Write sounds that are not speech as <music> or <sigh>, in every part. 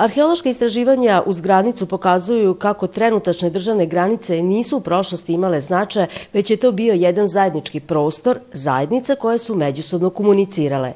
Arheološka istraživanja uz granicu pokazuju kako trenutačne državne granice nisu u prošlosti imale značaj, već je to bio jedan zajednički prostor, zajednica koje su međusobno komunicirale.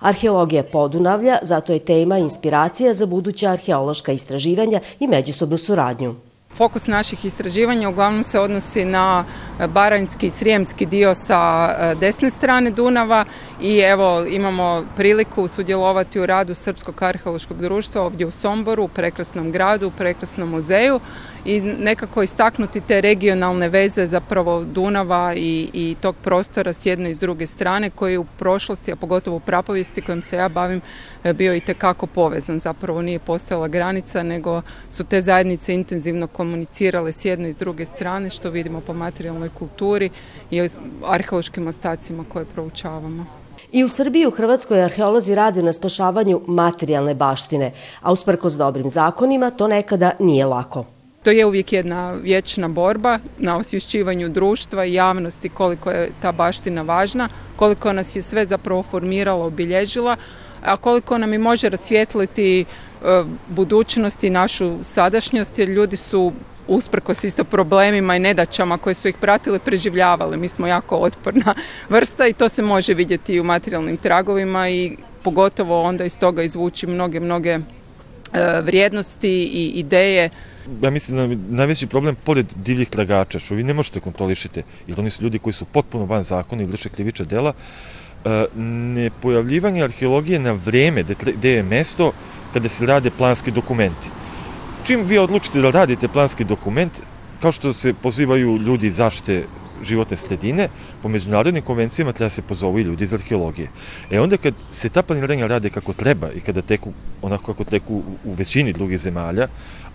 Arheologija podunavlja, zato je tema inspiracija za buduća arheološka istraživanja i međusobnu suradnju. Fokus naših istraživanja uglavnom se odnosi na e, baranjski i srijemski dio sa e, desne strane Dunava i evo imamo priliku sudjelovati u radu Srpskog arheološkog društva ovdje u Somboru, u prekrasnom gradu, u prekrasnom muzeju i nekako istaknuti te regionalne veze zapravo Dunava i, i tog prostora s jedne i s druge strane koji u prošlosti, a pogotovo u prapovijesti kojim se ja bavim e, bio i tekako povezan. Zapravo nije postojala granica nego su te zajednice intenzivno komunicirale s jedne i s druge strane što vidimo po materijalnoj kulturi i arheološkim ostacima koje proučavamo. I u Srbiji u Hrvatskoj arheolozi rade na spašavanju materijalne baštine, a usprkos dobrim zakonima to nekada nije lako. To je uvijek jedna vječna borba na osvješćivanju društva i javnosti koliko je ta baština važna, koliko nas je sve zapravo formirala, obilježila, a koliko nam i može rasvijetliti E, budućnost i našu sadašnjost jer ljudi su usprkos isto problemima i nedaćama koje su ih pratile preživljavali. Mi smo jako otporna <laughs> vrsta i to se može vidjeti i u materijalnim tragovima i pogotovo onda iz toga izvući mnoge, mnoge e, vrijednosti i ideje. Ja mislim da najveći problem pored divljih tragača, što vi ne možete kontrolišiti, jer oni su ljudi koji su potpuno van zakona i vrše kriviča dela, e, nepojavljivanje arheologije na vrijeme gdje je mesto kada se rade planski dokumenti. Čim vi odlučite da radite planski dokument, kao što se pozivaju ljudi zašte životne sredine, po međunarodnim konvencijama treba se pozovu i ljudi iz arheologije. E onda kad se ta planiranja rade kako treba i kada teku onako kako teku u većini drugih zemalja,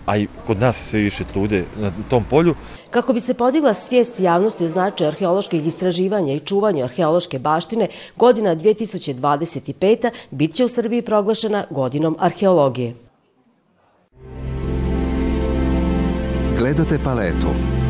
a i kod nas se više trude na tom polju. Kako bi se podigla svijest javnosti o značaju arheoloških istraživanja i čuvanja arheološke baštine, godina 2025. bit će u Srbiji proglašena godinom arheologije. Gledate paletu.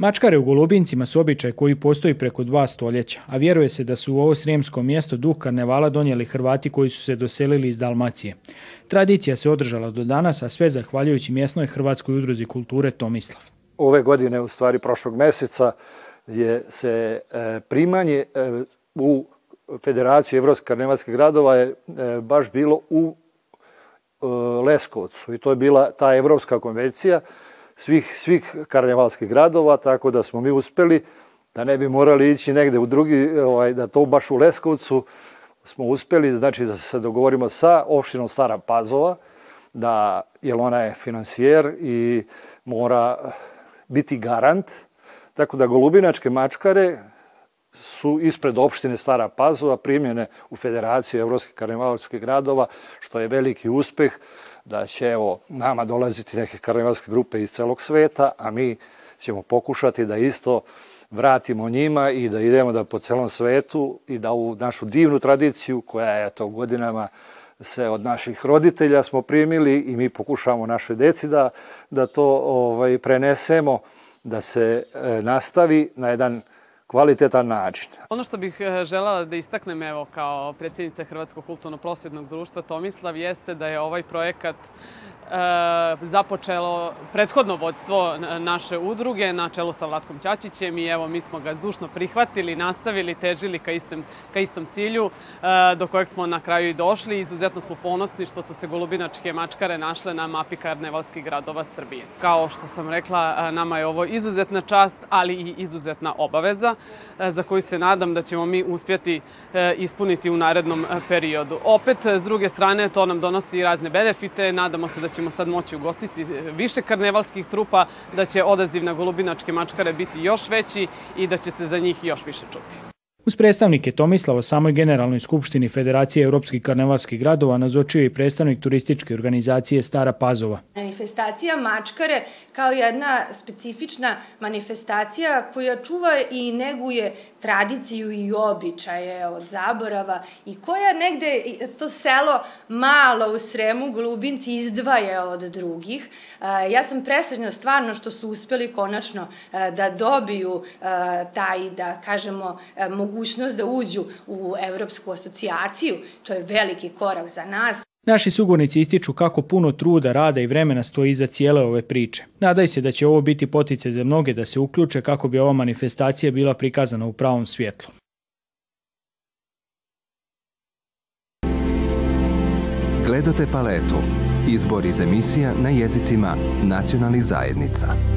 Mačkare u Golubincima su običaj koji postoji preko dva stoljeća, a vjeruje se da su u ovo srijemsko mjesto duh karnevala donijeli Hrvati koji su se doselili iz Dalmacije. Tradicija se održala do danas, a sve zahvaljujući mjesnoj Hrvatskoj udruzi kulture Tomislav. Ove godine, u stvari prošlog mjeseca, je se e, primanje e, u Federaciju Evropske karnevalske gradova je e, baš bilo u Leskovcu i to je bila ta Evropska konvencija svih, svih karnevalskih gradova, tako da smo mi uspeli da ne bi morali ići negdje u drugi, ovaj, da to baš u Leskovcu smo uspeli, znači da se dogovorimo sa opštinom Stara Pazova, da, jer ona je financijer i mora biti garant, tako da Golubinačke mačkare su ispred opštine Stara Pazova primljene u Federaciju evropskih karnevalskih gradova, što je veliki uspeh da će evo, nama dolaziti neke karnevalske grupe iz celog sveta, a mi ćemo pokušati da isto vratimo njima i da idemo da po celom svetu i da u našu divnu tradiciju koja je to godinama se od naših roditelja smo primili i mi pokušavamo našoj deci da, to ovaj, prenesemo, da se e, nastavi na jedan kvalitetan način. Ono što bih e, željela da istaknem evo kao predsjednica Hrvatskog kulturno-prosvjednog društva Tomislav jeste da je ovaj projekat E, započelo prethodno vodstvo naše udruge na čelu sa Vlatkom Ćačićem i evo mi smo ga zdušno prihvatili, nastavili, težili ka istom, ka istom cilju e, do kojeg smo na kraju i došli. Izuzetno smo ponosni što su se golubinačke mačkare našle na mapi karnevalskih gradova Srbije. Kao što sam rekla, e, nama je ovo izuzetna čast, ali i izuzetna obaveza za koju se nadam da ćemo mi uspjeti ispuniti u narednom periodu. Opet, s druge strane, to nam donosi razne benefite. Nadamo se da će ćemo sad moći ugostiti e, više karnevalskih trupa, da će odaziv na golubinačke mačkare biti još veći i da će se za njih još više čuti. Uz predstavnike Tomislava samoj Generalnoj skupštini Federacije europskih karnevalskih gradova nazočio je i predstavnik turističke organizacije Stara Pazova. Manifestacija Mačkare kao jedna specifična manifestacija koja čuva i neguje tradiciju i običaje od zaborava i koja negde to selo malo u Sremu Glubinci izdvaja od drugih. E, ja sam presrećna stvarno što su uspeli konačno e, da dobiju e, taj, da kažemo, mogućnost da uđu u Evropsku asocijaciju. To je veliki korak za nas. Naši sugovornici ističu kako puno truda, rada i vremena stoji iza cijele ove priče. Nadaj se da će ovo biti potice za mnoge da se uključe kako bi ova manifestacija bila prikazana u pravom svjetlu. Gledate paletu. Izbor iz emisija na jezicima nacionalnih zajednica.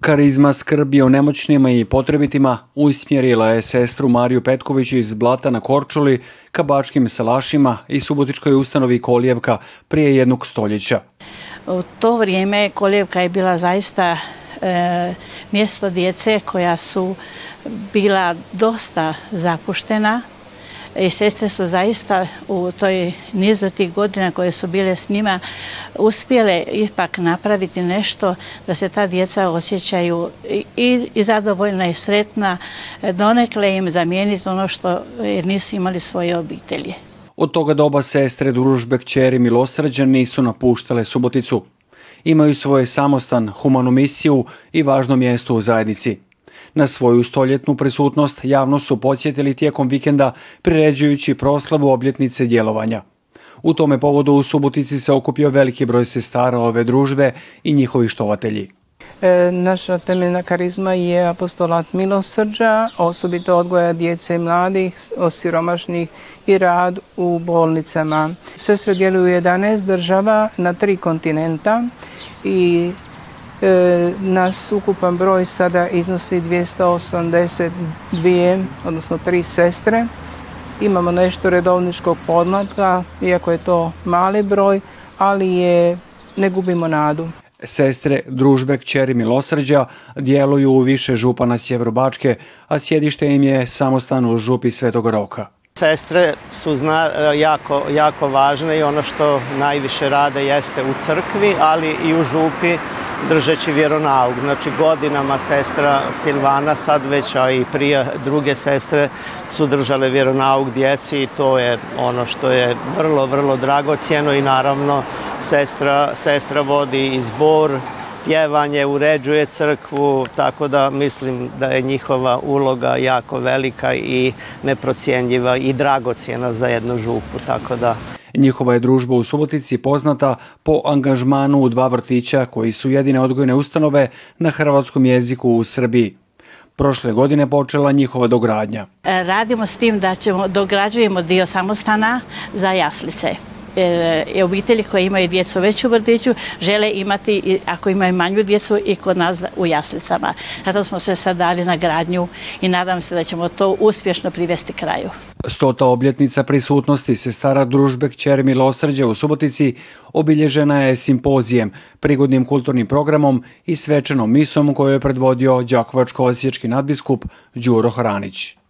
Karizma skrbi o nemoćnima i potrebitima usmjerila je sestru Mariju Petković iz Blata na Korčuli ka bačkim salašima i subotičkoj ustanovi Kolijevka prije jednog stoljeća. U to vrijeme Kolijevka je bila zaista e, mjesto djece koja su bila dosta zapuštena, i sestre su zaista u toj nizu tih godina koje su bile s njima uspjele ipak napraviti nešto da se ta djeca osjećaju i, zadovoljna i sretna donekle im zamijeniti ono što jer nisu imali svoje obitelje. Od toga doba sestre, družbe, kćeri, milosrđe nisu napuštale Suboticu. Imaju svoj samostan, humanu misiju i važno mjesto u zajednici. Na svoju stoljetnu prisutnost javno su podsjetili tijekom vikenda priređujući proslavu obljetnice djelovanja. U tome povodu u Subotici se okupio veliki broj sestara ove družbe i njihovi štovatelji. E, naša temeljna karizma je apostolat milosrđa, osobito odgoja djece i mladih, osiromašnih i rad u bolnicama. Sestre djeluju u 11 država na tri kontinenta i E, nas ukupan broj sada iznosi 282, odnosno tri sestre. Imamo nešto redovničkog podnaka iako je to mali broj, ali je ne gubimo nadu. Sestre družbe kćeri Milosrđa djeluju u više župana bačke, a sjedište im je samostan u župi Svetog Roka. Sestre su jako, jako važne i ono što najviše rade jeste u crkvi, ali i u župi držeći vjeronauk. Znači godinama sestra Silvana, sad već a i prije druge sestre su držale vjeronauk djeci i to je ono što je vrlo, vrlo dragocjeno i naravno sestra, sestra vodi i zbor pjevanje, uređuje crkvu, tako da mislim da je njihova uloga jako velika i neprocjenjiva i dragocjena za jednu župu, tako da... Njihova je družba u Subotici poznata po angažmanu u dva vrtića koji su jedine odgojne ustanove na hrvatskom jeziku u Srbiji. Prošle godine počela njihova dogradnja. E, radimo s tim da ćemo dograđujemo dio samostana za jaslice. I e, obitelji koje imaju djecu veću u vrtiću žele imati, ako imaju manju djecu, i kod nas u jaslicama. Zato smo se sad dali na gradnju i nadam se da ćemo to uspješno privesti kraju. Stota obljetnica prisutnosti sestara družbe Kćer Milosrđe u Subotici obilježena je simpozijem, prigodnim kulturnim programom i svečanom misom koju je predvodio Đakovačko-osječki nadbiskup Đuro Hranić.